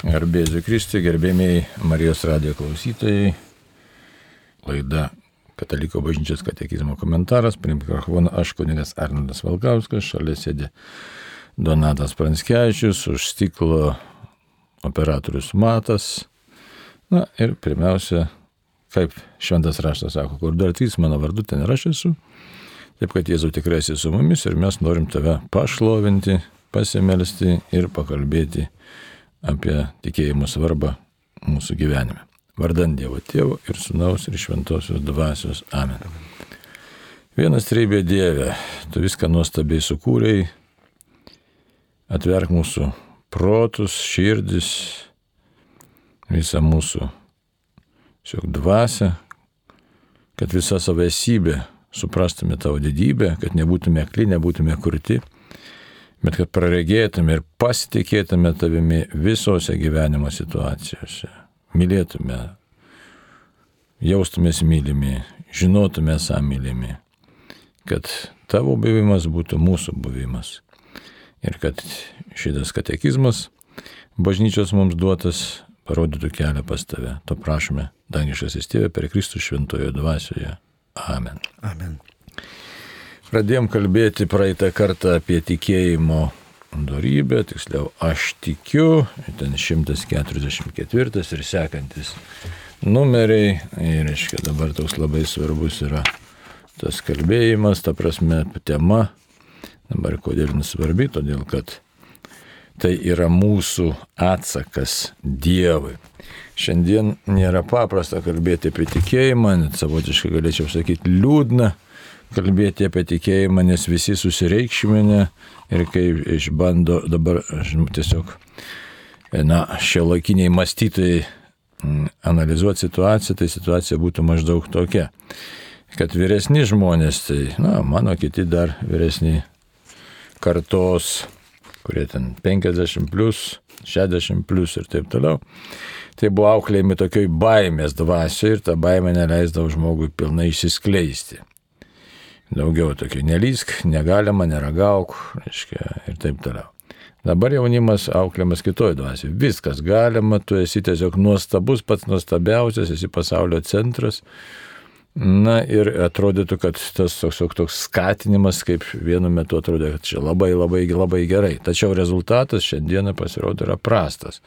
Garbėsiu Kristui, gerbėmiai Marijos radijo klausytojai. Laida Kataliko bažnyčios katekizmo komentaras. Prie mikrofono aš kunigas Arnoldas Valkauskas, šalia sėdė Donatas Pranskevičius, už stiklo operatorius Matas. Na ir pirmiausia, kaip šventas raštas sako, kur dar trys mano vardu, ten ir aš esu. Taip kad Jėzau tikrai esi su mumis ir mes norim tave pašlovinti, pasimelsti ir pakalbėti apie tikėjimo svarbą mūsų gyvenime. Vardant Dievo Tėvo ir Sūnaus ir Šventosios Dvasios. Amen. Vienas treibė Dieve, tu viską nuostabiai sukūrėjai, atverk mūsų protus, širdis, visą mūsų šiok dvasę, kad visa savo esybė suprastume tavo didybę, kad nebūtume akli, nebūtume kurti, bet kad praregėtume ir pasitikėtume tavimi visose gyvenimo situacijose. Mylėtume, jaustumės mylimi, žinotume esą mylimi, kad tavo buvimas būtų mūsų buvimas. Ir kad šitas katekizmas bažnyčios mums duotas parodytų kelią pas tave. To prašome, dangiškas įstėvė per Kristų šventojo dvasioje. Amen. Amen. Pradėjom kalbėti praeitą kartą apie tikėjimo darybę, tiksliau aš tikiu, ten 144 ir sekantis numeriai, ir reiškia dabar toks labai svarbus yra tas kalbėjimas, ta prasme tema, dabar kodėl nesvarbi, todėl kad tai yra mūsų atsakas Dievui. Šiandien nėra paprasta kalbėti apie tikėjimą, net savotiškai galėčiau sakyti liūdna kalbėti apie tikėjimą, nes visi susireikšminę ir kai išbando dabar tiesiog, na, šie laikiniai mąstytojai analizuoti situaciją, tai situacija būtų maždaug tokia, kad vyresni žmonės, tai, na, mano kiti dar vyresni kartos, kurie ten 50 plus, 60 plus ir taip toliau, tai buvo auklėjami tokioj baimės dvasioje ir ta baimė neleisdavo žmogui pilnai išsiskleisti. Daugiau tokių nelysk, negalima, neragauk, reiškia, ir taip toliau. Dabar jaunimas auklėmas kitoj dvasioje. Viskas galima, tu esi tiesiog nuostabus, pats nuostabiausias, esi pasaulio centras. Na ir atrodytų, kad tas toks, toks skatinimas, kaip vienu metu atrodė, kad čia labai labai labai gerai. Tačiau rezultatas šiandieną pasirodo yra prastas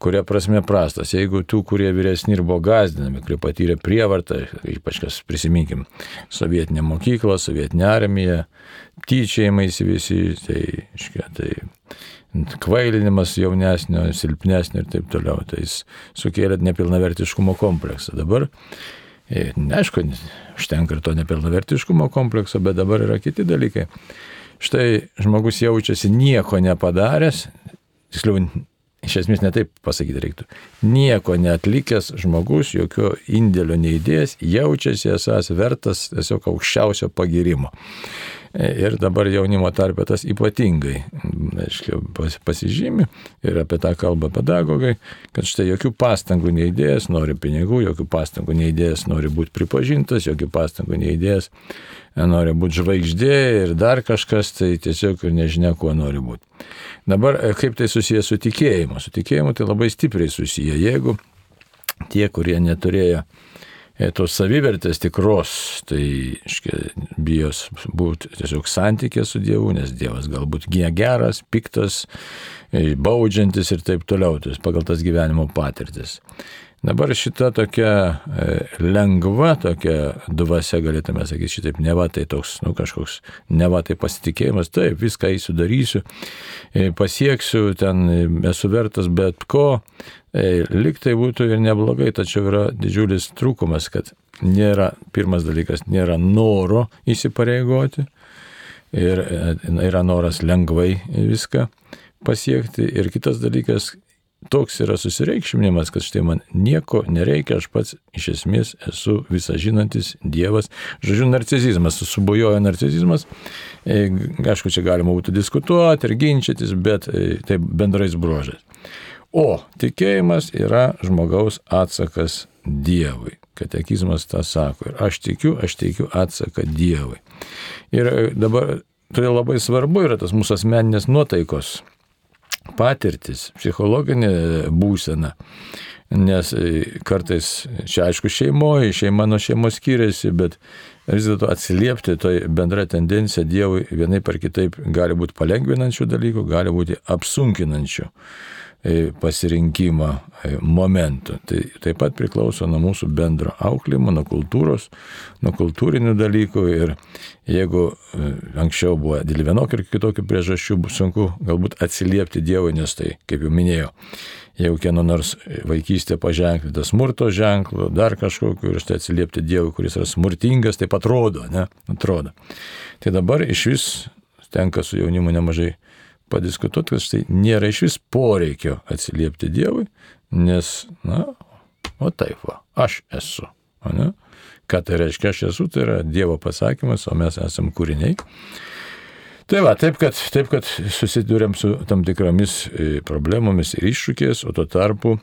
kuria prasme prastas. Jeigu tų, kurie vyresni ir buvo gazdinami, kurie patyrė prievartą, ypač kas prisiminkim, sovietinė mokykla, sovietinė armija, tyčiajimaisi visi, tai, iškia, tai kvailinimas jaunesnio, silpnesnio ir taip toliau, tai jis sukėlė nepilnavertiškumo kompleksą. Dabar e, Neaišku, užtenka ir to nepilnavertiškumo komplekso, bet dabar yra kiti dalykai. Štai žmogus jaučiasi nieko nepadaręs, tiksliau iš esmės netaip pasakyti reiktų. Nieko netlikęs žmogus, jokio indėlio neįdėjęs, jaučiasi esas vertas tiesiog aukščiausio pagirimo. Ir dabar jaunimo tarpe tas ypatingai aiškia, pasižymi ir apie tą kalbą pedagogai, kad štai jokių pastangų neįdėjęs nori pinigų, jokių pastangų neįdėjęs nori būti pripažintas, jokių pastangų neįdėjęs nori būti žvaigždė ir dar kažkas, tai tiesiog ir nežinia, kuo nori būti. Dabar kaip tai susijęs su tikėjimu? Su tikėjimu tai labai stipriai susiję. Jeigu tie, kurie neturėjo E, tos savivertės tikros, tai iškia, bijos būti tiesiog santykė su Dievu, nes Dievas galbūt geras, piktas, e, baudžiantis ir taip toliau, tai pagal tas gyvenimo patirtis. Dabar šita tokia e, lengva, tokia dvasia, galėtume sakyti, šitaip neva tai toks, nu kažkoks, neva tai pasitikėjimas, taip, viską įsidarysiu, pasieksiu, ten esu vertas bet ko, E, Liktai būtų ir neblogai, tačiau yra didžiulis trūkumas, kad nėra, pirmas dalykas, nėra noro įsipareigoti ir e, yra noras lengvai viską pasiekti. Ir kitas dalykas, toks yra susireikšminimas, kad štai man nieko nereikia, aš pats iš esmės esu visažinantis Dievas. Žodžiu, narcizizmas, subujojo narcizizmas. E, aišku, čia galima būtų diskutuoti ir ginčytis, bet tai bendrais bruožais. O tikėjimas yra žmogaus atsakas Dievui. Katekizmas tą sako. Ir aš tikiu, aš teikiu atsaką Dievui. Ir dabar todėl labai svarbu yra tas mūsų asmeninės nuotaikos patirtis, psichologinė būsena. Nes e, kartais, čia aišku, šeimoje, šeima nuo šeimos skiriasi, bet vis dėlto atsiliepti tai bendra tendencija Dievui vienai par kitaip gali būti palengvinančių dalykų, gali būti apsunkinančių e, pasirinkimą e, momentų. Tai taip pat priklauso nuo mūsų bendro auklimo, nuo kultūros, nuo kultūrinių dalykų ir jeigu anksčiau buvo dėl vienokių ir kitokių priežasčių sunku galbūt atsiliepti Dievui, nes tai, kaip jau minėjau, jeigu kieno nors vaikystė paženklinta smurto ženklu, dar kažkokiu ir štai atsiliepti Dievui, kuris yra smurtingas, taip atrodo, ne? Atrodo. Tai dabar iš vis tenka su jaunimu nemažai padiskutuoti, kad štai nėra iš vis poreikio atsiliepti Dievui, nes, na, o taip va, aš esu. Ne? Ką tai reiškia, aš esu, tai yra Dievo pasakymas, o mes esame kūriniai. Tai va, taip kad, taip, kad susidurėm su tam tikromis e, problemomis ir iššūkės, o tuo tarpu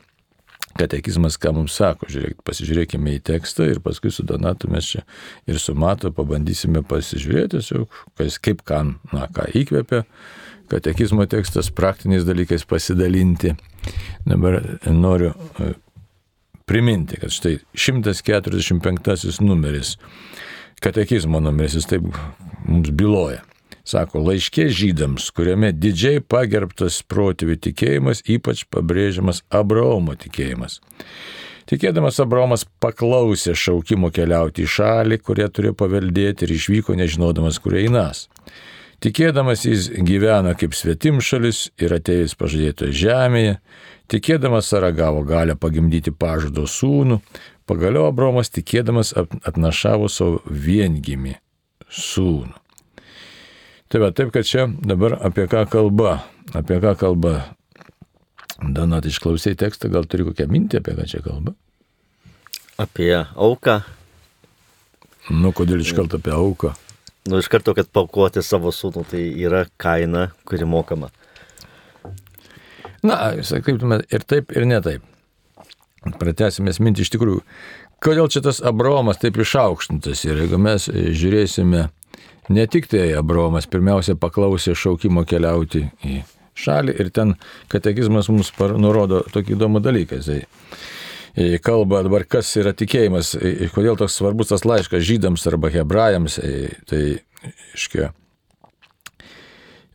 katekizmas, ką mums sako, žiūrėk, pasižiūrėkime į tekstą ir paskui su Donatu mes čia ir su Matu pabandysime pasižiūrėti, tiesiog, kas, kaip kam, na, ką įkvėpia katekizmo tekstas, praktiniais dalykais pasidalinti. Dabar noriu e, priminti, kad štai 145 numeris, katekizmo numeris, jis taip mums byloja. Sako, laiškė žydams, kuriame didžiai pagerbtas protėvių tikėjimas, ypač pabrėžiamas Abraomo tikėjimas. Tikėdamas Abraomas paklausė šaukimo keliauti į šalį, kurią turėjo paveldėti ir išvyko nežinodamas, kur einas. Tikėdamas jis gyvena kaip svetimšalis ir atėjęs pažadėtoje žemėje, tikėdamas Sara gavo galę pagimdyti pažado sūnų, pagaliau Abromas tikėdamas atnašavo savo viengimi sūnų. Tai va, taip, kad čia dabar apie ką kalba, apie ką kalba. Donat, išklausai tekstą, gal turi kokią mintį, apie ką čia kalba? Apie auką. Nu, kodėl iš karto apie auką? Nu, iš karto, kad paukoti savo sūnų, tai yra kaina, kuri mokama. Na, sakytume, ir taip, ir ne taip. Pratęsime mintį iš tikrųjų. Kodėl čia tas Abraomas taip išaukštintas ir jeigu mes žiūrėsime Ne tik tai Abraomas pirmiausia paklausė šaukimo keliauti į šalį ir ten katekizmas mums nurodo tokį įdomų dalyką. Jisai kalba dabar, kas yra tikėjimas, kodėl toks svarbus tas laiškas žydams arba hebrajams. Tai, iškia,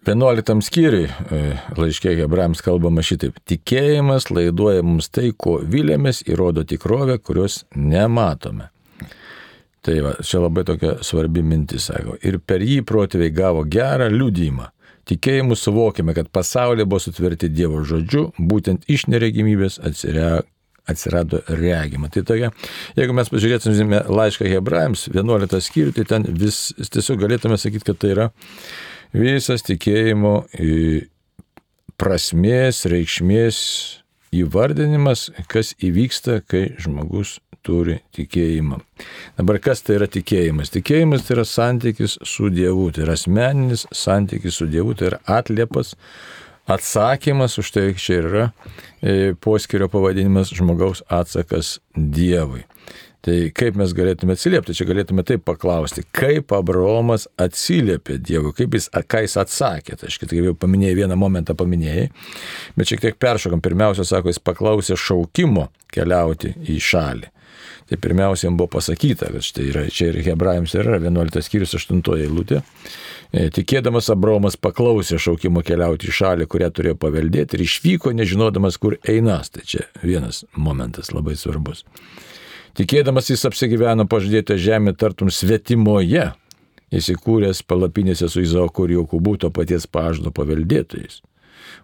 11 skyriui laiškė hebrajams kalbama šitaip. Tikėjimas laiduoja mums tai, ko vilėmės, įrodo tikrovę, kurios nematome. Tai va, čia labai tokia svarbi mintis, sako. Ir per jį protėviai gavo gerą liudymą. Tikėjimu suvokime, kad pasaulyje buvo sutverti Dievo žodžiu, būtent iš neregimybės atsirego atsirado regima. Tai tokia, jeigu mes pažiūrėtume laišką hebrajams, 11 skyrių, tai ten vis, tiesiog galėtume sakyti, kad tai yra visas tikėjimo prasmės, reikšmės įvardinimas, kas įvyksta, kai žmogus turi tikėjimą. Dabar kas tai yra tikėjimas? Tikėjimas tai yra santykis su Dievu, tai yra asmeninis santykis su Dievu, tai yra atliepas, atsakymas, už tai čia yra e, poskirio pavadinimas žmogaus atsakas Dievui. Tai kaip mes galėtume atsiliepti, čia galėtume taip paklausti, kaip Abraomas atsiliepė Dievui, kaip jis, ką jis atsakė. Tai aš kitaip jau paminėjai, vieną momentą paminėjai, bet šiek tiek peršokam. Pirmiausia, sako, jis paklausė šaukimo keliauti į šalį. Tai pirmiausia, jam buvo pasakyta, kad štai yra, čia ir hebrajams yra 11 skyrius 8 eilutė. E, tikėdamas Abromas paklausė šaukimo keliauti į šalį, kurią turėjo paveldėti ir išvyko, nežinodamas, kur einas. Tai čia vienas momentas labai svarbus. Tikėdamas jis apsigyveno pažadėtą žemę tartum svetimoje, įsikūręs palapinėse su Izaoku ir Jokūbu, to paties pažado paveldėtojais.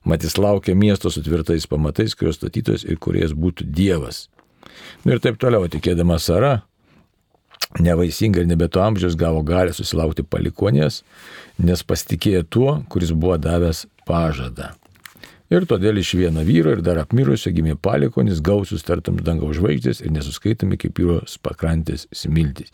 Mat jis laukia miesto su tvirtais pamatais, kurios statytojas ir kuriejas būtų Dievas. Nu ir taip toliau, tikėdama Sara, nevaisinga ir nebeto amžiaus gavo galę susilaukti palikonės, nes pasitikėjo tuo, kuris buvo davęs pažadą. Ir todėl iš vieno vyro ir dar apmirusio gimė palikonis, gausus tartams dangaus žvaigždės ir nesuskaitami kaip jūros pakrantės smiltis.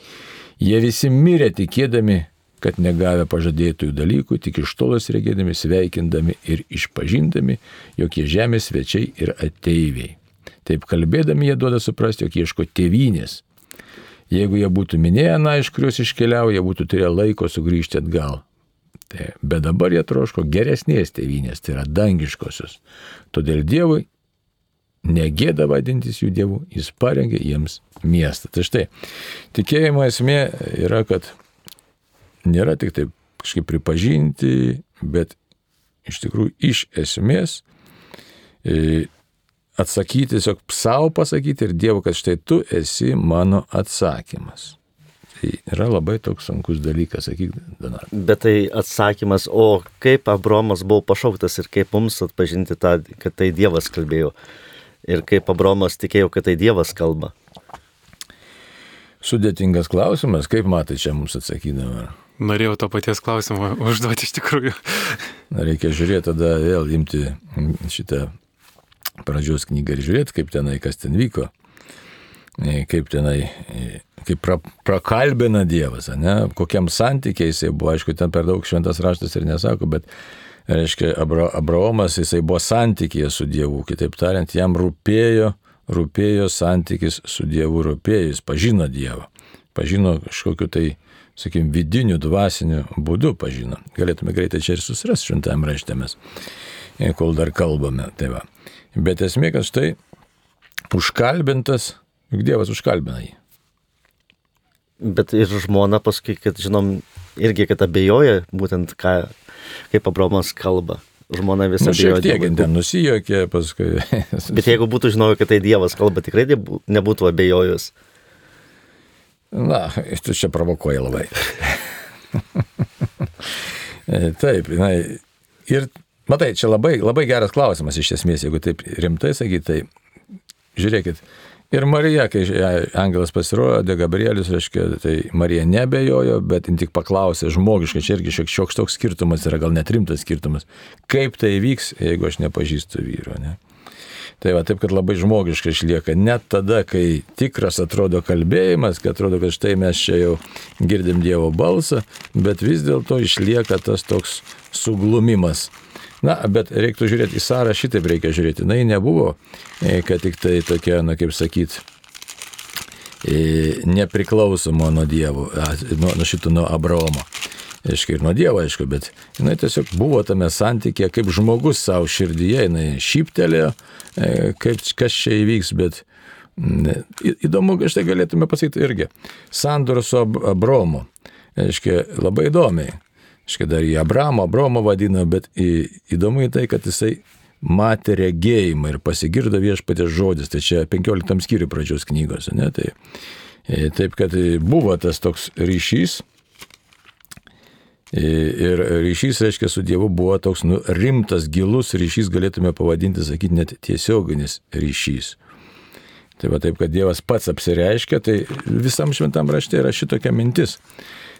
Jie visi mirė tikėdami, kad negavę pažadėtųjų dalykų, tik iš tolas regėdami, sveikindami ir išpažindami, jog jie žemės svečiai ir ateiviai. Taip kalbėdami jie duoda suprasti, jog ieško tėvynės. Jeigu jie būtų minėję, na, iš kurios iškeliauja, būtų turėję laiko sugrįžti atgal. Tai, bet dabar jie troško geresnės tėvynės, tai yra dangiškosios. Todėl Dievui negėda vadintis jų dievų, jis parengė jiems miestą. Tai štai, tikėjimo esmė yra, kad nėra tik taip kažkaip pripažinti, bet iš tikrųjų iš esmės e, atsakyti, tiesiog savo pasakyti ir Dievui, kad štai tu esi mano atsakymas. Tai yra labai toks sunkus dalykas, sakyk, Donatas. Bet tai atsakymas, o kaip Abromas buvo pašauktas ir kaip mums atpažinti tą, kad tai Dievas kalbėjo. Ir kaip Abromas tikėjo, kad tai Dievas kalba. Sudėtingas klausimas, kaip matai čia mums atsakydama. Norėjau to paties klausimo užduoti iš tikrųjų. Reikia žiūrėti tada vėl imti šitą pradžios knygą ir žiūrėti, kaip tenai, kas ten vyko, kaip tenai, kaip pra, prakalbina Dievas, ne? kokiam santykiai jisai buvo, aišku, ten per daug šventas raštas ir nesako, bet, reiškia, Abra, Abraomas jisai buvo santykėje su Dievu, kitaip tariant, jam rūpėjo, rūpėjo santykis su Dievu, rūpėjo, jis pažino Dievą, pažino kažkokiu tai sakykime, vidiniu, dvasiniu būdu pažino. Galėtume greitai čia ir susirasti šventame rašte mes, e, kol dar kalbame. Tai va. Bet esmė, kad štai užkalbintas, juk Dievas užkalbina jį. Bet ir žmona paskui, kad žinom, irgi, kad abejoja būtent, ką, kaip Abraomas kalba. Žmona visą nu, šiek tiek ten nusijokė paskui. Bet jeigu būtų žinojo, kad tai Dievas kalba, tikrai nebūtų abejojus. Na, tu čia provokuoji labai. taip, na, ir matai, čia labai, labai geras klausimas iš esmės, jeigu taip rimtai sakyti, tai žiūrėkit, ir Marija, kai angelas pasirodė, Gabrielis, reiškia, tai Marija nebejojo, bet tik paklausė žmogiškai, čia irgi šiek tiek toks skirtumas yra, gal net rimtas skirtumas, kaip tai vyks, jeigu aš nepažįstu vyro, ne? Tai va taip, kad labai žmogiškai išlieka. Net tada, kai tikras atrodo kalbėjimas, kad atrodo, kad štai mes čia jau girdim Dievo balsą, bet vis dėlto išlieka tas toks suglumimas. Na, bet reiktų žiūrėti į Sarą, šitaip reikia žiūrėti. Na, ji nebuvo, e, kad tik tai tokia, na, kaip sakyt, e, nepriklausoma nuo Dievo, nuo, nuo šito, nuo Abraomo. Aišku, ir nuo Dievo, aišku, bet jinai tiesiog buvo tame santykėje, kaip žmogus savo širdyje, jinai šyptelėjo, e, kaip kas čia įvyks, bet ne, įdomu, štai galėtume pasakyti irgi, sandoro su Abromu, aišku, labai įdomiai, aišku, dar jį Abramo, Abromo vadino, bet į, įdomu į tai, kad jisai matė regėjimą ir pasigirdo viešpatės žodis, tai čia 15 skyrių pradžios knygos, ne, tai e, taip, kad buvo tas toks ryšys, Ir ryšys, reiškia, su Dievu buvo toks nu, rimtas, gilus ryšys, galėtume pavadinti, sakyti, net tiesioginis ryšys. Tai va taip, kad Dievas pats apsireiškia, tai visam šventam rašte yra šitokia mintis.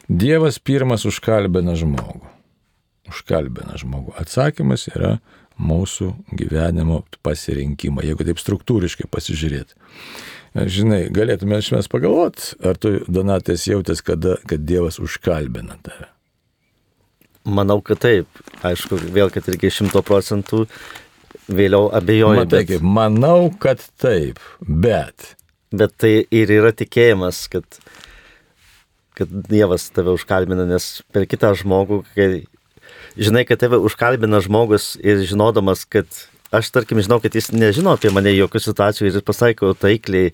Dievas pirmas užkalbina žmogų. Užkalbina žmogų. Atsakymas yra mūsų gyvenimo pasirinkimą, jeigu taip struktūriškai pasižiūrėti. Žinai, galėtume mes pagalvoti, ar tu, Donatės, jautės, kada, kad Dievas užkalbina tave. Manau, kad taip. Aišku, vėl, kad irgi šimto procentų vėliau abejoju. Matai, bet... kaip, manau, kad taip, bet. Bet tai ir yra tikėjimas, kad, kad Dievas tave užkalbina, nes per kitą žmogų, kai žinai, kad tave užkalbina žmogus ir žinodamas, kad aš, tarkim, žinau, kad jis nežino apie mane jokių situacijų ir jis pasako taikliai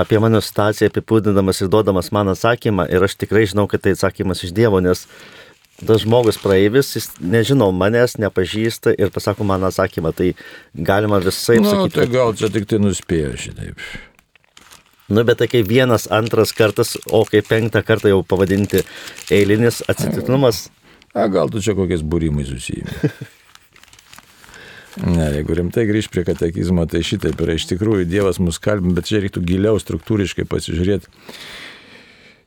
apie mano situaciją, apipūdinamas ir duodamas man atsakymą ir aš tikrai žinau, kad tai atsakymas iš Dievo, nes tas žmogus praeivis, jis nežino manęs, nepažįsta ir pasako man atsakymą, tai galima visai nu, sakyti. Tai gal čia tik tai nuspėjo šitaip. Nu, bet tai kai vienas, antras kartas, o kai penktą kartą jau pavadinti eilinis atsitiktinumas. A, gal tu čia kokiais būrimais susijimi. Ne, jeigu rimtai grįž prie katekizmo, tai šitaip yra iš tikrųjų Dievas mus kalbina, bet čia reiktų giliau struktūriškai pasižiūrėti.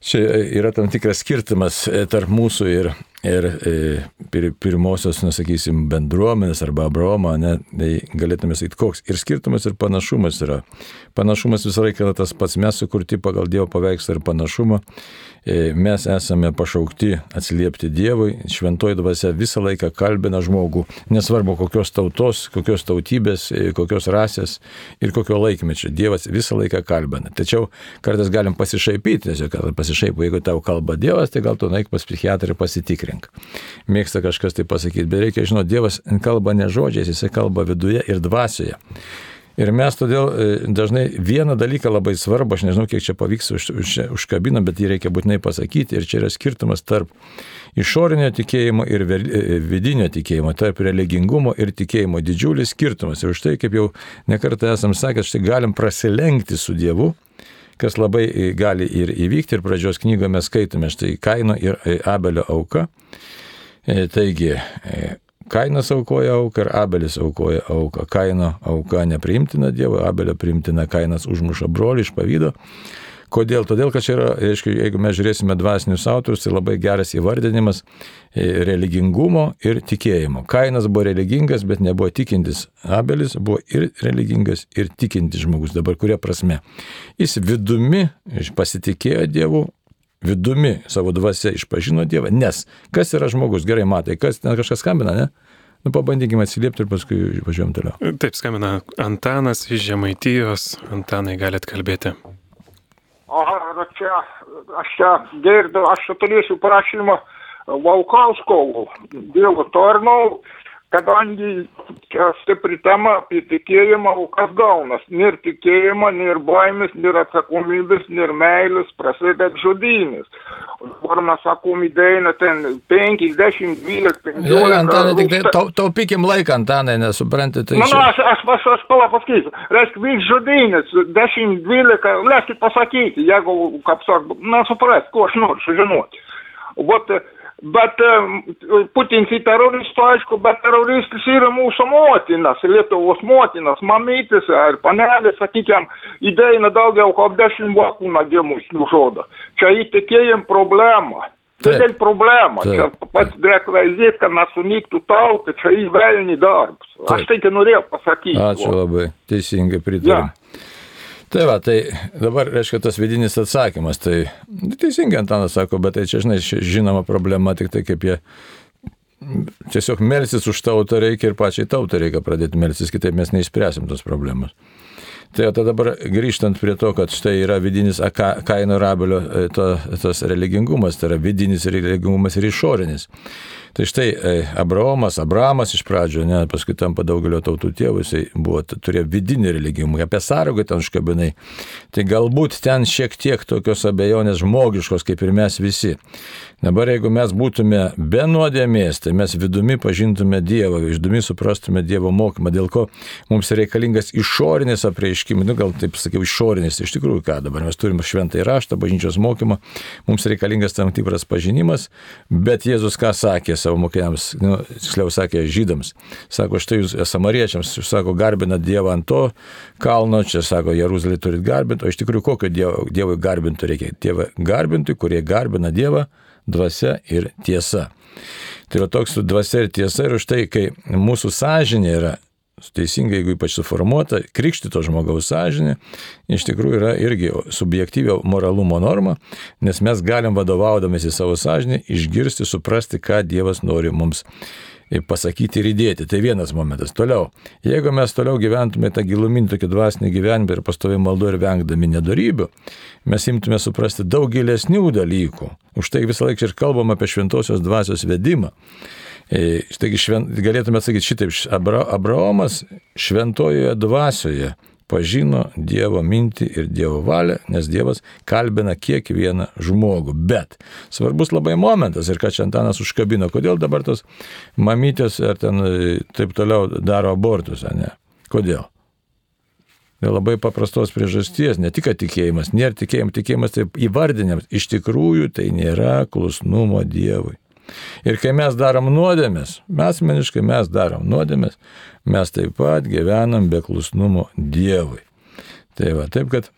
Čia yra tam tikras skirtumas e, tarp mūsų ir ir e, pir, pirmosios, nesakysim, bendruomenės arba Abraomo, ne, tai galėtume sakyti, koks ir skirtumas ir panašumas yra. Panašumas visą laiką yra tas pats, mes sukurti pagal Dievo paveikslą ir panašumą, e, mes esame pašaukti atsiliepti Dievui, šventoji dvasia visą laiką kalbina žmogų, nesvarbu kokios tautos, kokios tautybės, e, kokios rasės ir kokio laikmečio, Dievas visą laiką kalbina. Tačiau kartais galim pasišaipyti, tiesiog pasišaipu, jeigu tau kalba Dievas, tai gal tu naik pas psichiatrą pasitikrinti pasitikrink. Mėgsta kažkas tai pasakyti, bet reikia žinoti, Dievas kalba ne žodžiais, jisai kalba viduje ir dvasioje. Ir mes todėl e, dažnai vieną dalyką labai svarbu, aš nežinau, kiek čia pavyks už, už, užkabino, bet jį reikia būtinai pasakyti. Ir čia yra skirtumas tarp išorinio tikėjimo ir e, vidinio tikėjimo, tarp religingumo ir tikėjimo. Didžiulis skirtumas. Ir už tai, kaip jau nekartą esam sakę, štai galim prasilenkti su Dievu kas labai e, gali ir įvykti. Ir pradžios knygoje mes skaitome štai Kaino ir Abelio auka. Taigi, Kainas aukoja auką ir Abelis aukoja auką. Kaino auka nepriimtina Dievo, Abelio priimtina Kainas užmuša brolį iš pavydo. Kodėl? Todėl, kad čia yra, aišku, jeigu mes žiūrėsime dvasinius autorius, tai labai geras įvardinimas e, religingumo ir tikėjimo. Kainas buvo religingas, bet nebuvo tikintis. Abelis buvo ir religingas, ir tikintis žmogus. Dabar kuria prasme? Jis vidumi pasitikėjo Dievu, vidumi savo dvasia išpažino Dievą, nes kas yra žmogus, gerai matai, kas ten kažkas skambina, ne? Nu, pabandykime atsiliepti ir paskui važiuojam toliau. Taip skambina Antanas iš Žemaitijos. Antanai galite kalbėti. Aha, čia, aš čia girdžiu, aš čia turėsiu prašymą Valkauskovų dėl tarnau kadangi čia stipri tema apie tikėjimą, o kas gaunas? Nėr tikėjimo, nėr baimės, nėr atsakomybės, nėr meilės, prasideda žudynės. Dabar mes sakom, įdėina ten 5, 10, 12, 15. Ja, Antanai, tik tai tau, taupykim laiką, Antanai, nesuprantate. Tai Na, nu, aš, aš, aš, aš pala pasakysiu. Reiškia, vyks žudynės, 10, 12, leiskit pasakyti, jeigu, kaip sak, na, suprast, ko aš noriu sužinoti. Vat, Bet Putins į teroristų, aišku, bet teroristas yra mūsų motinas, Lietuvos motinas, mamytis ar panelės, sakykime, įdėina daugiau kaip dešimt vaikų nagimus nužudo. Čia įtikėjim problemą. Didelė problema. Čia pats deklarėt, kad mes sunyktų tautą, čia įvelni darbas. Aš tai norėjau pasakyti. Ačiū labai, teisingai pritariu. Ja. Tai va, tai dabar, reiškia, tas vidinis atsakymas, tai teisingai Antanas sako, bet tai čia, žinai, žinoma problema, tik tai kaip jie tiesiog melsis už tautą reikia ir pačiai tautą reikia pradėti melsis, kitaip mes neišspręsim tos problemos. Tai o dabar grįžtant prie to, kad štai yra vidinis kaino rabelio e, to, tos religingumas, tai yra vidinis religingumas ir išorinis. Tai štai e, Abraomas, Abramas iš pradžio, ne, paskui tampa daugelio tautų tėvų, jisai buvo, turėjo vidinį religijumą, apie sargą ten užkabinai. Tai galbūt ten šiek tiek tokios abejonės žmogiškos, kaip ir mes visi. Dabar jeigu mes būtume be nuodėmės, tai mes vidumi pažintume Dievą, išdumi suprastume Dievo mokymą, dėl ko mums reikalingas išorinis apreiškimas, nu gal taip sakiau, išorinis, iš tikrųjų ką dabar mes turime šventą įraštą, bažnyčios mokymą, mums reikalingas tam tikras pažinimas, bet Jėzus ką sakė savo mokiniams, nu, tiksliau sakė žydams, sako, štai jūs samariečiams, jūs sako, garbinat Dievą ant to kalno, čia sako, Jeruzalė turit garbinti, o iš tikrųjų kokio Dievo, Dievui garbinti reikia? Dievą garbinti, kurie garbina Dievą dvasia ir tiesa. Tai yra toks dvasia ir tiesa ir už tai, kai mūsų sąžinė yra teisingai, jeigu ypač suformuota, krikštito žmogaus sąžinė, iš tikrųjų yra irgi subjektyvio moralumo norma, nes mes galim vadovaudamėsi savo sąžinį išgirsti, suprasti, ką Dievas nori mums pasakyti ir įdėti. Tai vienas momentas. Toliau, jeigu mes toliau gyventume tą giluminį tokį dvasinį gyvenimą ir pastovi maldu ir vengdami nedarybių, mes imtume suprasti daug gilesnių dalykų. Už tai visą laiką ir kalbam apie šventosios dvasios vedimą. E, Taigi švent, galėtume sakyti šitaip, Abra, Abraomas šventojoje dvasioje pažino Dievo mintį ir Dievo valią, nes Dievas kalbina kiekvieną žmogų. Bet svarbus labai momentas ir ką čia Antanas užkabino, kodėl dabar tos mamytės ar ten e, taip toliau daro abortus, ar ne? Kodėl? Dėl labai paprastos priežasties, ne tik tikėjimas, nėra tikėjimas, tikėjimas taip įvardinimas, iš tikrųjų tai nėra klusnumo Dievui. Ir kai mes darom nuodėmės, mes meniškai mes darom nuodėmės, mes taip pat gyvenam be klusnumo Dievui. Tai va, taip kad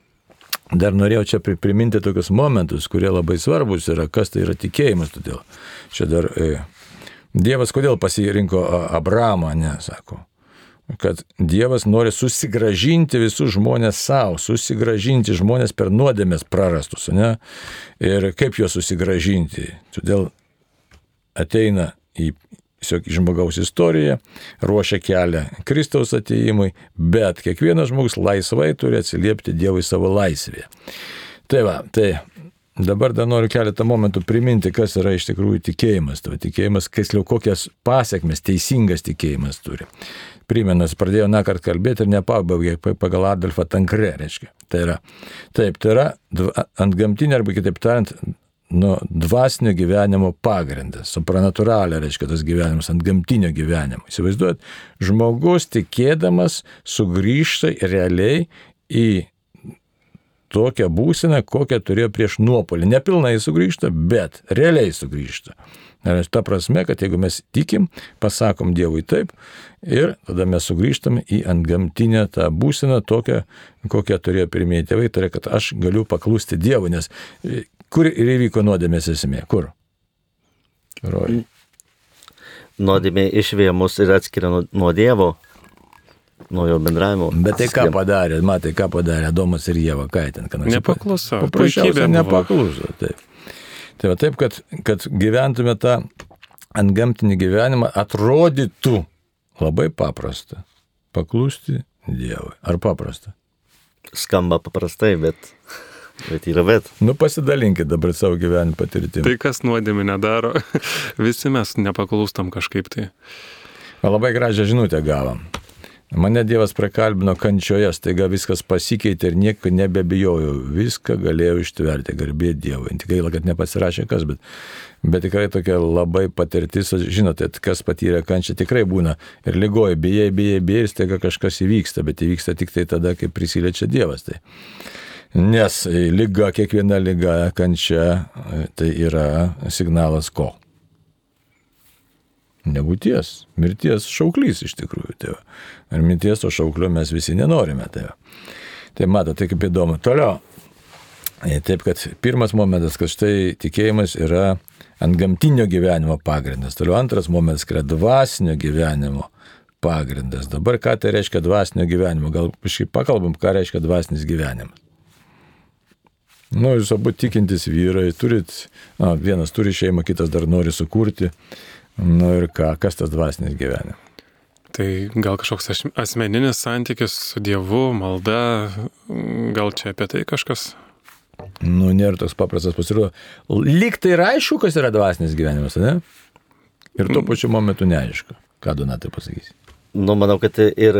dar norėjau čia priminti tokius momentus, kurie labai svarbus yra, kas tai yra tikėjimas. Todėl čia dar e, Dievas kodėl pasirinko Abramą, ne, sako kad Dievas nori susigražinti visus žmonės savo, susigražinti žmonės per nuodėmės prarastus, ne? Ir kaip juos susigražinti? Todėl ateina į žmogaus istoriją, ruošia kelią Kristaus ateimui, bet kiekvienas žmogus laisvai turi atsiliepti Dievui savo laisvėje. Tai va, tai dabar dar noriu keletą momentų priminti, kas yra iš tikrųjų tikėjimas. Tavo tikėjimas, kasliau kokias pasiekmes teisingas tikėjimas turi. Primenas, pradėjau nakart kalbėti ir nepabaigė pagal Adolfą Tankrė, reiškia. Tai yra, taip, tai yra ant gamtinė arba kitaip tariant, nu, dvasinio gyvenimo pagrindas, supranatūralė, reiškia tas gyvenimas ant gamtinio gyvenimo. Įsivaizduojat, žmogus tikėdamas sugrįžta realiai į tokią būseną, kokią turėjo prieš nuopolį. Nepilnai sugrįžta, bet realiai sugrįžta. Ta prasme, kad jeigu mes tikim, pasakom Dievui taip ir tada mes sugrįžtame į antgamtinę tą būseną tokią, kokią turėjo pirmieji tėvai, tai yra, kad aš galiu paklusti Dievui, nes kur ir įvyko nuodėmės esmė? Kur? Roj. Nuodėmė išvėjo mus ir atskiria nuo, Dievo, nuo jo bendravimo. Bet tai ką padarė, matai, ką padarė Adomas ir Jėva, ką ten, ką nors. Nepakluso. Paprasčiausiai nepakluso. Taip. Tai va taip, kad, kad gyventume tą ant gamtinį gyvenimą, atrodytų labai paprasta. Paklusti Dievui. Ar paprasta? Skamba paprastai, bet, bet yra bet. Nu pasidalinkit dabar savo gyvenimo patirtimį. Tai kas nuodėmė nedaro, visi mes nepaklūstam kažkaip tai. Labai gražią žinutę gavom. Mane Dievas prakalbino kančioje, staiga viskas pasikeitė ir nieko nebebijojau, viską galėjau ištverti, garbė Dievui. Tik gaila, kad nepasirašė kas, bet, bet tikrai tokia labai patirtis, žinote, kas patyrė kančią tikrai būna ir lygoji, bijai, bijai, bijai ir staiga kažkas įvyksta, bet įvyksta tik tai tada, kai prisiliečia Dievas. Tai. Nes lyga, kiekviena lyga, kančia, tai yra signalas ko? nebūties, mirties šauklys iš tikrųjų. Va. Ar mirties to šauklio mes visi nenorime. Va. tai mato, tai kaip įdomu. Toliau. E, taip, kad pirmas momentas, kad štai tikėjimas yra ant gamtinio gyvenimo pagrindas. Toliau antras momentas, kad yra dvasinio gyvenimo pagrindas. Dabar ką tai reiškia dvasinio gyvenimo? Gal kažkaip pakalbam, ką reiškia dvasinis gyvenimas. Nu, jūs abu tikintis vyrai, turit, na, vienas turi šeimą, kitas dar nori sukurti. Nu ir ką, kas tas dvasinis gyvenimas? Tai gal kažkoks asmeninis santykis su Dievu, malda, gal čia apie tai kažkas? Nu, nėra toks paprastas pasirodo. Lyg tai yra aišku, kas yra dvasinis gyvenimas, ne? Ir tuo pačiu momentu neaišku. Ką Donatai pasakysi? Nu, manau, kad ir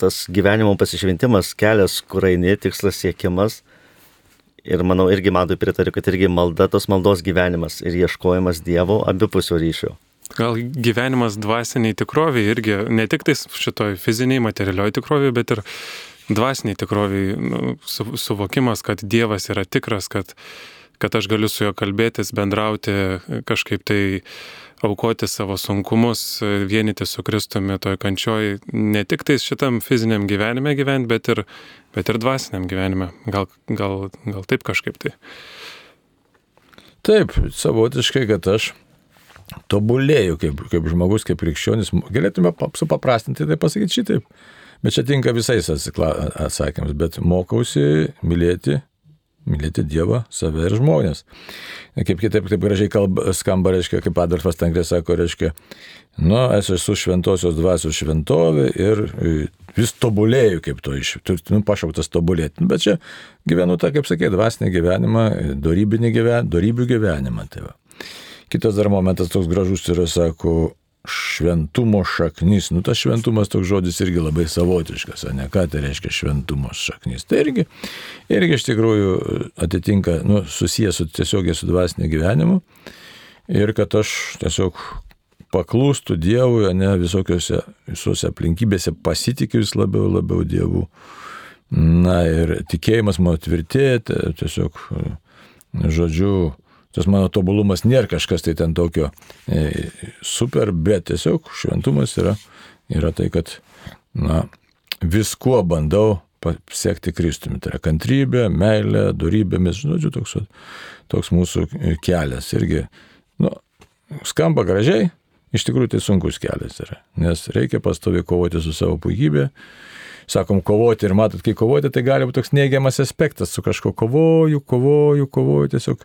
tas gyvenimo pasišventimas, kelias, kur eini, tikslas siekimas. Ir manau, irgi matau pritariu, kad irgi malda, tos maldos gyvenimas ir ieškojimas Dievo abipusio ryšio. Gal gyvenimas dvasiniai tikroviai irgi, ne tik tais šitoj fiziniai, materialioj tikroviai, bet ir dvasiniai tikroviai nu, su, suvokimas, kad Dievas yra tikras, kad, kad aš galiu su juo kalbėtis, bendrauti, kažkaip tai aukoti savo sunkumus, vienyti su Kristumi toj kančioj, ne tik tais šitam fiziniam gyvenime gyventi, bet ir, bet ir dvasiniam gyvenime. Gal, gal, gal taip kažkaip tai. Taip, savotiškai, kad aš tobulėju kaip, kaip žmogus, kaip krikščionis. Galėtume supaprastinti tai pasakyti šitaip. Bet čia tinka visais atsakymams. Bet mokausi mylėti, mylėti Dievą, save ir žmonės. Kaip kitaip, kaip gražiai kalba, skamba, reiškia, kaip Adolfas Tankrė sako, reiškia, nu, aš esu šventosios dvasios šventovė ir vis tobulėju kaip to iš, nu, pašauktas tobulėti. Nu, bet čia gyvenu tą, kaip sakė, dvasinį gyvenimą, dorybinį gyvenimą, dorybių gyvenimą. Tai va. Kitas dar momentas toks gražus yra, sako, šventumo šaknis. Nu, tas šventumas toks žodis irgi labai savotiškas, o ne ką tai reiškia šventumo šaknis. Tai irgi, irgi iš tikrųjų atitinka, nu, susijęs su tiesiogiai su dvasiniu gyvenimu. Ir kad aš tiesiog paklūstų Dievui, ne visokiose, visose aplinkybėse pasitikiu vis labiau, labiau Dievu. Na ir tikėjimas mano tvirtėti, tiesiog, žodžiu, tas mano tobulumas nėra kažkas tai ten tokio e, super, bet tiesiog šventumas yra, yra tai, kad na, viskuo bandau pasiekti Kristumi. Tai yra kantrybė, meilė, darybėmis, žodžiu, toks, toks mūsų kelias. Irgi, nu, skamba gražiai, iš tikrųjų tai sunkus kelias yra, nes reikia pastovi kovoti su savo puikybė. Sakom, kovoti ir matot, kai kovoti, tai gali būti toks neigiamas aspektas, su kažko kovoju, kovoju, kovoju, tiesiog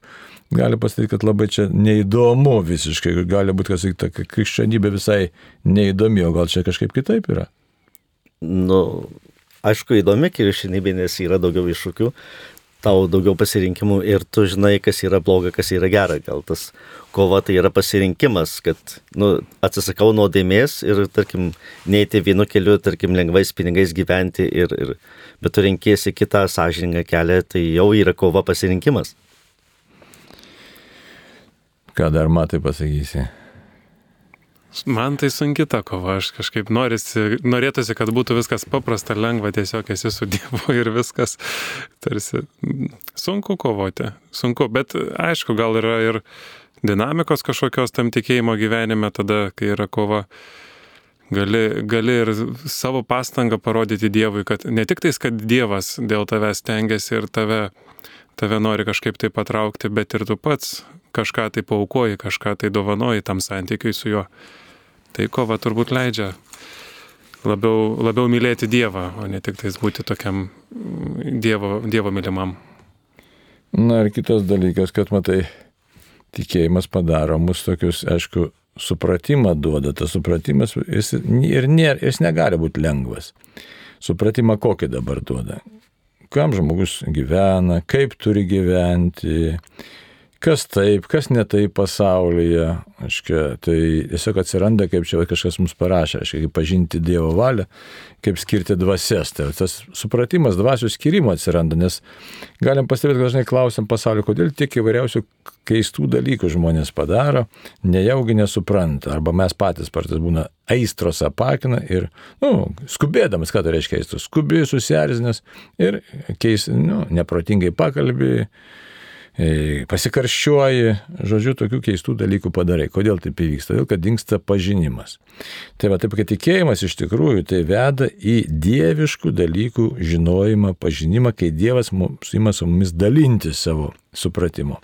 gali pasakyti, kad labai čia neįdomu visiškai, gali būti, kad ta krikščionybė visai neįdomi, o gal čia kažkaip kitaip yra. Nu, aišku, įdomi krikščionybė, nes yra daugiau iššūkių, tau daugiau pasirinkimų ir tu žinai, kas yra bloga, kas yra gera. Gal tas kova tai yra pasirinkimas, kad nu, atsisakau nuodėmės ir, tarkim, neiti vienu keliu, tarkim, lengvais pinigais gyventi, ir, ir, bet tu renkėsi kitą sąžiningą kelią, tai jau yra kova pasirinkimas. Ką dar matai pasakysi? Man tai sunki ta kova, aš kažkaip norisi, norėtųsi, kad būtų viskas paprasta, lengva, tiesiog esi su Dievu ir viskas tarsi sunku kovoti, sunku, bet aišku, gal yra ir dinamikos kažkokios tam tikėjimo gyvenime tada, kai yra kova. Gali, gali ir savo pastangą parodyti Dievui, kad ne tik tais, kad Dievas dėl tavęs tengiasi ir tave, tave nori kažkaip tai patraukti, bet ir tu pats kažką tai paukoji, kažką tai dovanoji tam santykiui su juo. Tai kova turbūt leidžia labiau, labiau mylėti Dievą, o ne tik tais būti tokiam mm, Dievo, dievo mylimam. Na ir kitas dalykas, kad matai, tikėjimas padaro mus tokius, aišku, supratimą duoda. Tas supratimas jis, ir nėra, jis negali būti lengvas. Supratimą kokį dabar duoda. Kam žmogus gyvena, kaip turi gyventi, kas taip, kas ne taip pasaulyje. Aiškia, tai tiesiog atsiranda, kaip čia kažkas mums parašė, aiškia, kaip pažinti Dievo valią, kaip skirti dvasias. Tai tas supratimas dvasių skirimo atsiranda, nes galim pastebėti, kad dažnai klausim pasaulio, kodėl tiek įvairiausių keistų dalykų žmonės padaro, nejaugi nesupranta, arba mes patys partas būna aistros apakina ir, na, nu, skubėdamas, ką tai reiškia aistros, skubi, susierzinęs ir keis, nu, neprotingai pakalbėjai pasikarščiuoji, žodžiu, tokių keistų dalykų padarai. Kodėl taip įvyksta? Todėl, kad dinksta pažinimas. Tai va, taip, kad tikėjimas iš tikrųjų tai veda į dieviškų dalykų žinojimą, pažinimą, kai Dievas mums ima su mumis dalinti savo supratimu.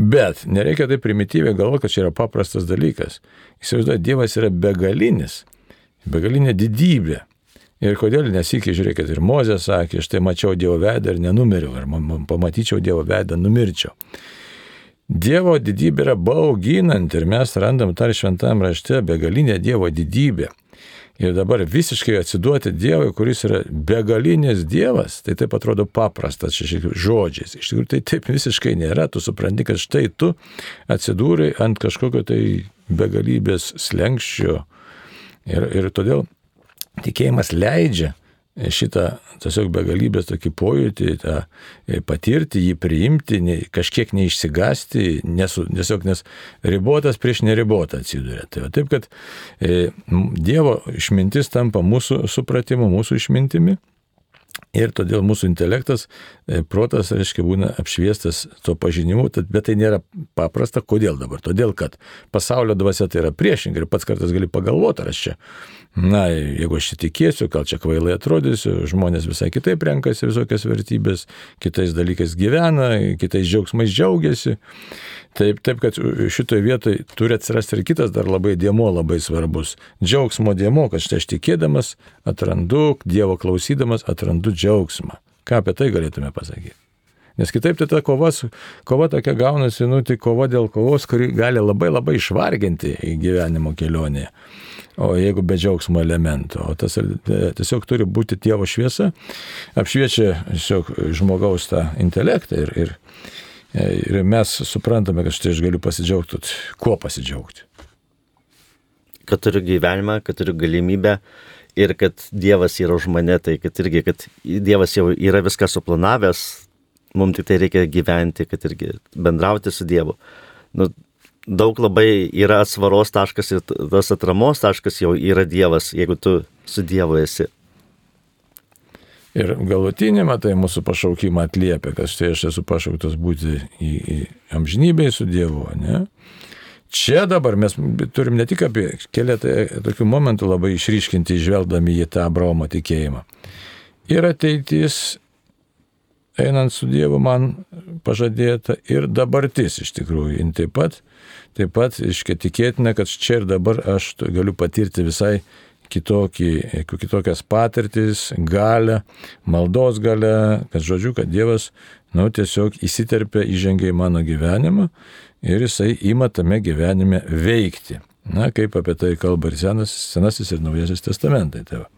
Bet nereikia taip primityviai galvoti, kad čia yra paprastas dalykas. Įsivaizduoju, Dievas yra begalinis, begalinė didybė. Ir kodėl nesikė, žiūrėkit, ir Mozė sakė, štai mačiau Dievo veidą ir nenumiriau, ir pamatyčiau Dievo veidą, numirčiau. Dievo didybė yra bauginanti ir mes randam tar šventame rašte begalinę Dievo didybę. Ir dabar visiškai atsiduoti Dievui, kuris yra begalinis Dievas, tai taip atrodo paprastas žodžiais. Iš tikrųjų tai taip visiškai nėra. Tu supranti, kad štai tu atsidūrai ant kažkokio tai begalybės slengščio. Ir, ir todėl tikėjimas leidžia šitą tiesiog begalybės tokį pojūtį, tą e, patirti, jį priimti, ne, kažkiek neišsigasti, nesu, tiesiog nes ribotas prieš neribotą atsiduria. Tai va, taip, kad e, Dievo išmintis tampa mūsų supratimu, mūsų išmintimi. Ir todėl mūsų intelektas, e, protas, reiškia, būna apšviestas to pažinimu, bet tai nėra paprasta. Kodėl dabar? Todėl, kad pasaulio dvasia tai yra priešingai ir pats kartas gali pagalvoti, ar aš čia na, jeigu aš įtikėsiu, gal čia kvailai atrodysiu, žmonės visai kitaip renkasi visokias vertybės, kitais dalykais gyvena, kitais džiaugsmais džiaugiasi. Taip, taip, kad šitoje vietoje turi atsirasti ir kitas dar labai dėmo labai svarbus. Džiaugsmo dėmo, kad štai aš tikėdamas atrandu, Dievo klausydamas atrandu džiaugsmą. Ką apie tai galėtume pasakyti? Nes kitaip tai ta kova, kova tokia gaunasi, nu, tai kova dėl kovos, kuri gali labai labai išvarginti gyvenimo kelionėje o jeigu be džiaugsmo elemento. O tas e, tiesiog turi būti Dievo šviesa, apšviečia tiesiog žmogaus tą intelektą ir, ir, e, ir mes suprantame, kad štai aš galiu pasidžiaugti, kuo pasidžiaugti. Kad turiu gyvenimą, kad turiu galimybę ir kad Dievas yra už mane, tai kad irgi, kad Dievas jau yra viską suplanavęs, mums tik tai reikia gyventi, kad irgi bendrauti su Dievu. Nu, daug labai yra atsvaros taškas ir tas atramos taškas jau yra Dievas, jeigu tu su Dievu esi. Ir galutinį, matai, mūsų pašaukimą atliepia, kad štai aš esu pašauktas būti į, į amžinybę su Dievu, ne? Čia dabar mes turim ne tik apie keletą tokių momentų labai išryškinti, žvelgdami į tą Abraomo tikėjimą. Ir ateitis, einant su Dievu, man pažadėta, ir dabartis iš tikrųjų. Ir taip pat taip pat, iškia, tikėtina, kad čia ir dabar aš galiu patirti visai kitokį, kitokias patirtis, galę, maldos galę, kad žodžiu, kad Dievas, nu, tiesiog įsiterpia, įžengia į mano gyvenimą ir jisai ima tame gyvenime veikti. Na, kaip apie tai kalba ir senas, senasis ir naujasis testamentai. Tai va.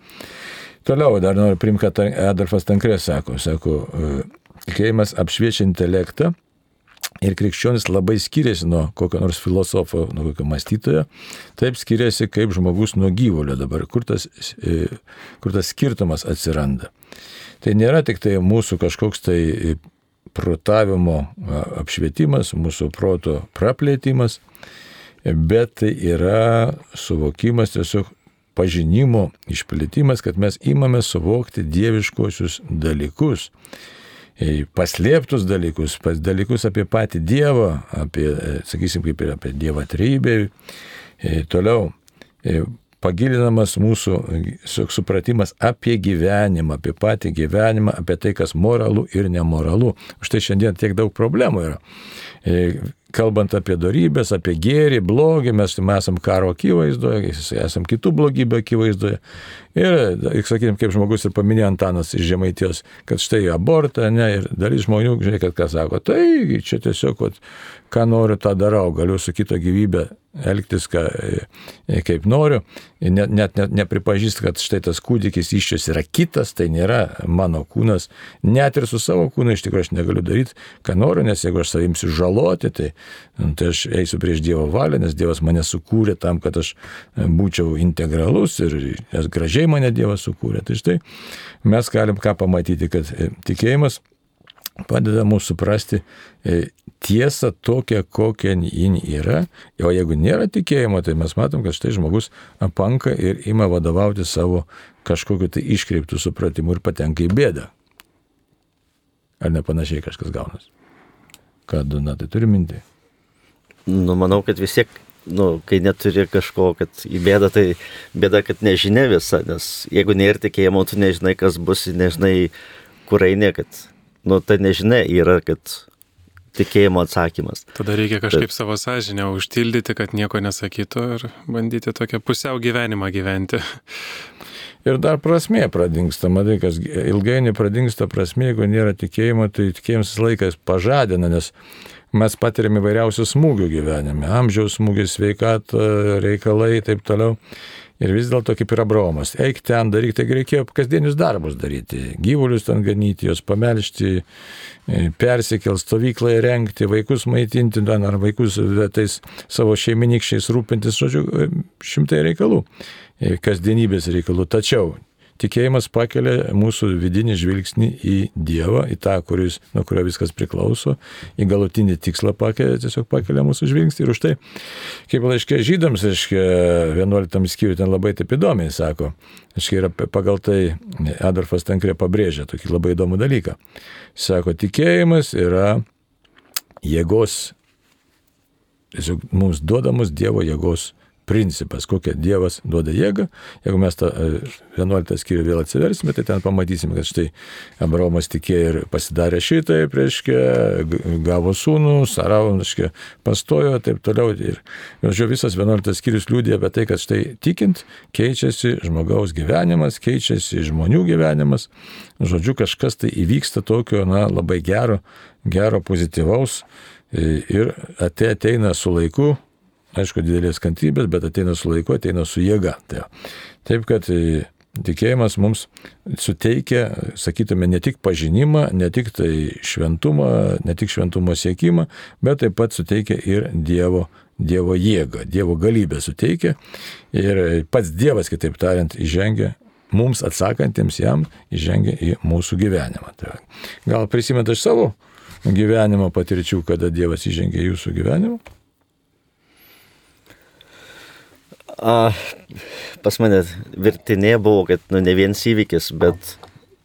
Toliau dar noriu primti, kad Adolfas Tankrė sako, sako, tikėjimas apšviečia intelektą ir krikščionis labai skiriasi nuo kokio nors filosofo, nuo kokio mąstytojo, taip skiriasi kaip žmogus nuo gyvulio dabar, kur tas, e, kur tas skirtumas atsiranda. Tai nėra tik tai mūsų kažkoks tai protavimo apšvietimas, mūsų proto praplėtimas, bet tai yra suvokimas tiesiog pažinimo išplėtimas, kad mes imame suvokti dieviškosius dalykus E, paslėptus dalykus, pas dalykus apie patį Dievą, apie, e, sakysim, kaip ir apie Dievą trybę. E, toliau pagilinamas mūsų supratimas apie gyvenimą, apie patį gyvenimą, apie tai, kas moralu ir nemoralu. Už tai šiandien tiek daug problemų yra kalbant apie darybės, apie gėrį, blogį, mes esam karo akivaizdoje, esam kitų blogybę akivaizdoje. Ir, sakykime, kaip žmogus ir paminėjo Antanas iš Žemaitijos, kad štai abortą, ne, ir dalis žmonių, žiūrėk, ką sako, tai čia tiesiog, vat, ką noriu, tą darau, galiu su kito gyvybė elgtis, ką, e, kaip noriu, net, net, net nepripažįst, kad štai tas kūdikis iščias yra kitas, tai nėra mano kūnas, net ir su savo kūnu iš tikrųjų aš negaliu daryti, ką noriu, nes jeigu aš savimsiu žaloti, tai, tai aš eisiu prieš Dievo valią, nes Dievas mane sukūrė tam, kad aš e, būčiau integralus ir gražiai mane Dievas sukūrė. Tai štai mes galim ką pamatyti, kad e, tikėjimas padeda mums suprasti e, tiesą tokią, kokia jin yra. O jeigu nėra tikėjimo, tai mes matom, kad štai žmogus apanka ir ima vadovauti savo kažkokiu tai iškreiptų supratimu ir patenka į bėdą. Ar ne panašiai kažkas gaunas? Ką, na, tai turi minti? Nu, manau, kad vis tiek, nu, kai neturi kažko, kad į bėdą, tai bėda, kad nežinia visa, nes jeigu nėra tikėjimo, tu nežinai, kas bus, nežinai, kur eini, kad nu, ta nežinia yra, kad tikėjimo atsakymas. Tada reikia kažkaip Bet... savo sąžinę užtildyti, kad nieko nesakytų ir bandyti tokią pusiau gyvenimą gyventi. Ir dar prasmė pradingsta, matai, kas ilgainiui pradingsta prasmė, jeigu nėra tikėjimo, tai tikėjimas laikas pažadina, nes mes patiriam įvairiausių smūgių gyvenime, amžiaus smūgis, sveikata, reikalai ir taip toliau. Ir vis dėlto kaip ir Abraomas, eik ten daryti, tai reikėjo kasdienius darbus daryti, gyvulius ten ganyti, juos pamelšti, e, persikėl stovyklą įrengti, vaikus maitinti, ten, ar vaikus tais savo šeiminykščiais rūpintis, žodžiu, e, šimtai reikalų, e, kasdienybės reikalų. Tačiau Tikėjimas pakelia mūsų vidinį žvilgsnį į Dievą, į tą, kuris, nuo kurio viskas priklauso, į galutinį tikslą pakelia, tiesiog pakelia mūsų žvilgsnį. Ir už tai, kaip laiškė žydams, reiškia, 11 skyriui ten labai taip įdomiai sako, reiškia, yra pagal tai Adolfas Tankrė pabrėžia tokį labai įdomų dalyką. Sako, tikėjimas yra jėgos, tiesiog mums duodamos Dievo jėgos principas, kokią Dievas duoda jėgą. Jeigu mes tą 11 e, skyrių vėl atsiversime, tai ten pamatysime, kad štai Abraomas tikėjo ir pasidarė šitai, reiškia, gavo sūnų, Sarau, reiškia, pastojo ir taip toliau. Ir, žodžiu, visas 11 skyrius liūdė apie tai, kad štai tikint keičiasi žmogaus gyvenimas, keičiasi žmonių gyvenimas. Žodžiu, kažkas tai įvyksta tokio, na, labai gero, gero, pozityvaus ir ateina su laiku aišku, didelės kantrybės, bet ateina su laiku, ateina su jėga. Tai, taip, kad e, tikėjimas mums suteikia, sakytume, ne tik pažinimą, ne tik tai šventumą, ne tik šventumo siekimą, bet taip pat suteikia ir Dievo, dievo jėgą, Dievo galybę suteikia. Ir pats Dievas, kitaip tariant, įžengia mums atsakantiems jam, įžengia į mūsų gyvenimą. Tai gal prisimeta iš savo gyvenimo patirčių, kada Dievas įžengia į jūsų gyvenimą? A, pas mane virtinė buvo, kad nu, ne vienas įvykis, bet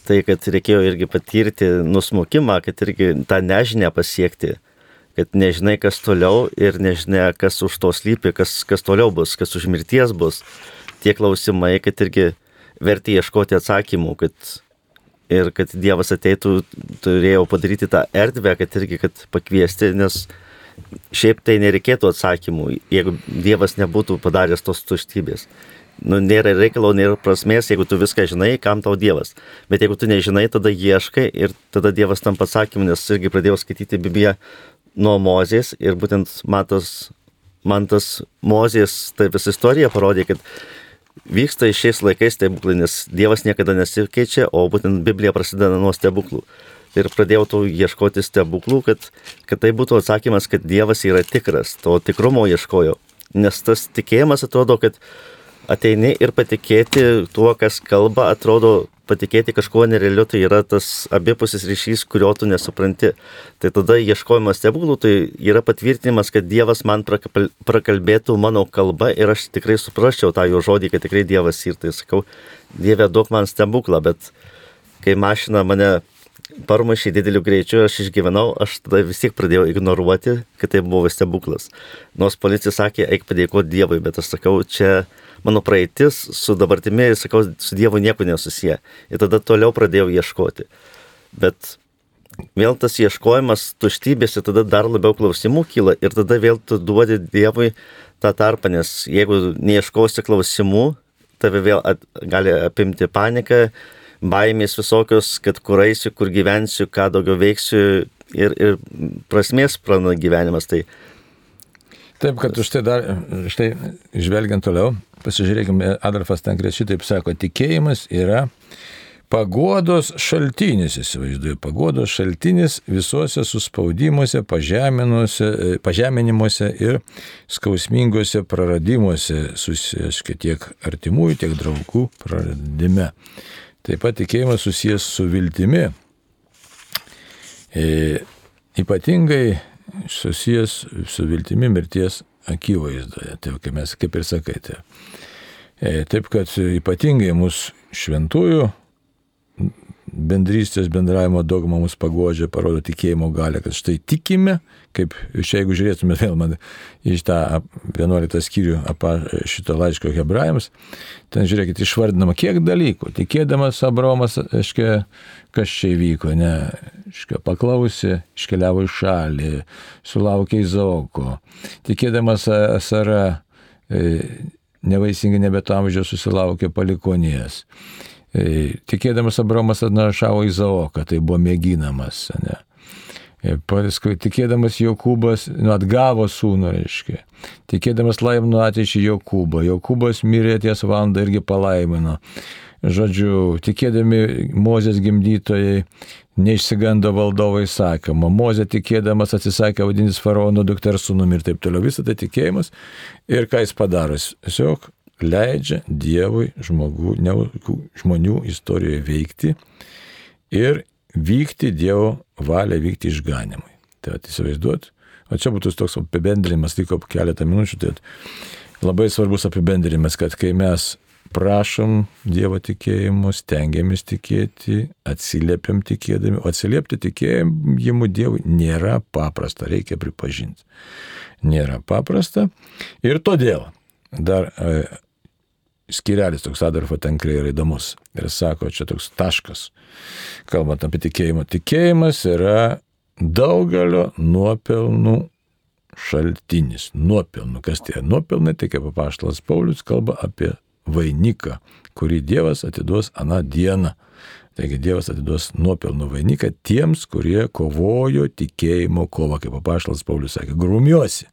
tai, kad reikėjo irgi patirti nusmukimą, kad irgi tą nežinę pasiekti, kad nežinai, kas toliau ir nežinai, kas už to slypi, kas, kas toliau bus, kas už mirties bus. Tie klausimai, kad irgi verti ieškoti atsakymų, kad ir kad Dievas ateitų, turėjau padaryti tą erdvę, kad irgi, kad pakviesti, nes šiaip tai nereikėtų atsakymų, jeigu Dievas nebūtų padaręs tos tuštybės. Nu, nėra reikalo, nėra prasmės, jeigu tu viską žinai, kam tau Dievas. Bet jeigu tu nežinai, tada ieškai ir tada Dievas tam atsakymu, nes irgi pradėjau skaityti Bibliją nuo Mozės ir būtent man tas, man tas Mozės, tai visa istorija parodė, kad vyksta šiais laikais stebuklai, nes Dievas niekada nesikeičia, o būtent Biblija prasideda nuo stebuklų. Ir pradėjau tų ieškoti stebuklų, kad, kad tai būtų atsakymas, kad Dievas yra tikras, to tikrumo ieškojau. Nes tas tikėjimas atrodo, kad ateini ir patikėti tuo, kas kalba, atrodo patikėti kažkuo nerealiu, tai yra tas abipusis ryšys, kurio tu nesupranti. Tai tada ieškojimas stebuklų, tai yra patvirtinimas, kad Dievas man prakalbėtų mano kalba ir aš tikrai suprasčiau tą jo žodį, kad tikrai Dievas ir tai sakau, Dieve duok man stebuklą, bet kai mašina mane parmušė dideliu greičiu, aš išgyvenau, aš tada vis tiek pradėjau ignoruoti, kad tai buvo stebuklas. Nors policija sakė, eik padėkoti Dievui, bet aš sakau, čia mano praeitis su dabartimi, sakau, su Dievu nieko nesusiję. Ir tada toliau pradėjau ieškoti. Bet vėl tas ieškojimas tuštybės ir tada dar labiau klausimų kyla ir tada vėl tu duodi Dievui tą tarpą, nes jeigu neieškosi klausimų, tave vėl at, gali apimti panika, baimės visokios, kad kur eisiu, kur gyvensiu, ką daugiau veiksiu ir, ir prasmės prana gyvenimas. Tai Taip, kad už tai dar, štai, žvelgiant toliau, pasižiūrėkime, Adolfas Tankres šitaip sako, tikėjimas yra pagodos šaltinis, įsivaizduoju, pagodos šaltinis visuose suspaudimuose, pažeminimuose ir skausmingose praradimuose, susijęs tiek artimųjų, tiek draugų praradime. Taip pat tikėjimas susijęs su viltimi. E, ypatingai susijęs su viltimi mirties akivaizdoje. Tai kaip mes kaip ir sakai. Tai. E, taip kad ypatingai mūsų šventųjų bendrystės bendravimo dogma mus pagodžia, parodo tikėjimo galę, kad štai tikime, kaip čia jeigu žiūrėtume vėl man iš tą 11 skyrių šito laiško hebrajams, ten žiūrėkit, išvardinama kiek dalykų. Tikėdamas Abromas, aiškiai, kas čia įvyko, ne, aiškiai, paklausė, iškeliavo į šalį, sulaukė Izaoko. Tikėdamas Sara, e, nevaisingai nebeto amžiaus susilaukė palikonės. E, tikėdamas Abromas atnašavo Izaoką, tai buvo mėginamas. Ne? Paskui tikėdamas Jokūbas nu, atgavo sūnų, reiškia. Tikėdamas laimino ateičiai Jokūbą. Jokūbas mirė ties valandą irgi palaimino. Žodžiu, tikėdami Mozės gimdytojai neišsigando valdovo įsakymą. Mozė tikėdamas atsisakė vadintis faraono dukters sūnumi ir taip toliau. Visą tai tikėjimas. Ir ką jis padaro? Tiesiog leidžia Dievui žmogų, ne, žmonių istorijoje veikti ir vykti Dievo valią, vykti išganimui. Tai įsivaizduot, o čia būtų toks apibendrinimas, liko keletą minučių, tai labai svarbus apibendrinimas, kad kai mes prašom Dievo tikėjimu, stengiamės tikėti, atsiliepiam tikėdami, o atsiliepti tikėjimu Dievui nėra paprasta, reikia pripažinti. Nėra paprasta ir todėl dar e, skirelis toks Adolfo Tankrai yra įdomus. Ir sako, čia toks taškas, kalbant apie tikėjimą. Tikėjimas yra daugelio nuopelnų šaltinis. Nuopelnų. Kas tie nuopelnai, tai kaip apaštalas Paulius kalba apie vainiką, kurį Dievas atiduos aną dieną. Taigi Dievas atiduos nuopelnų vainiką tiems, kurie kovojo tikėjimo kovą, kaip apaštalas Paulius sakė, grumiuosi.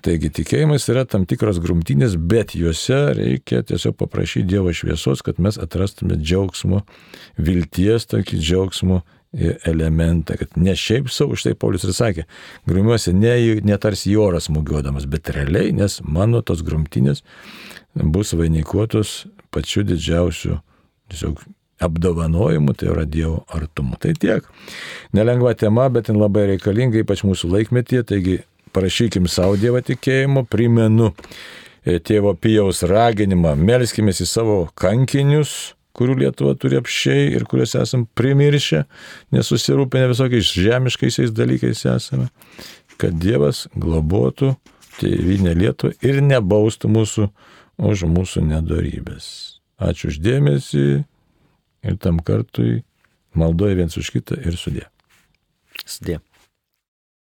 Taigi tikėjimas yra tam tikros grumtynės, bet juose reikia tiesiog paprašyti Dievo šviesos, kad mes atrastume džiaugsmo, vilties tokį džiaugsmo elementą, kad ne šiaip savo, štai Paulius ir sakė, grumiuosi ne, ne tarsi į orą smūgiuodamas, bet realiai, nes mano tos grumtynės bus vainikuotos pačiu didžiausiu tiesiog apdovanojimu, tai yra Dievo artumu. Tai tiek. Nelengva tema, bet jin labai reikalinga, ypač mūsų laikmetyje, taigi parašykim savo Dievo tikėjimu, primenu e, tėvo Pijaus raginimą, melskime į savo kankinius, kurių Lietuva turi apšiai ir kuriuos esam primiršę, nesusirūpinę visokiais žemiškaisiais dalykais esame, kad Dievas globotų tėvynę Lietuvą ir nebaustų mūsų už mūsų nedorybės. Ačiū uždėmesi ir tam kartui maldoju viens už kitą ir sudė. Sudė.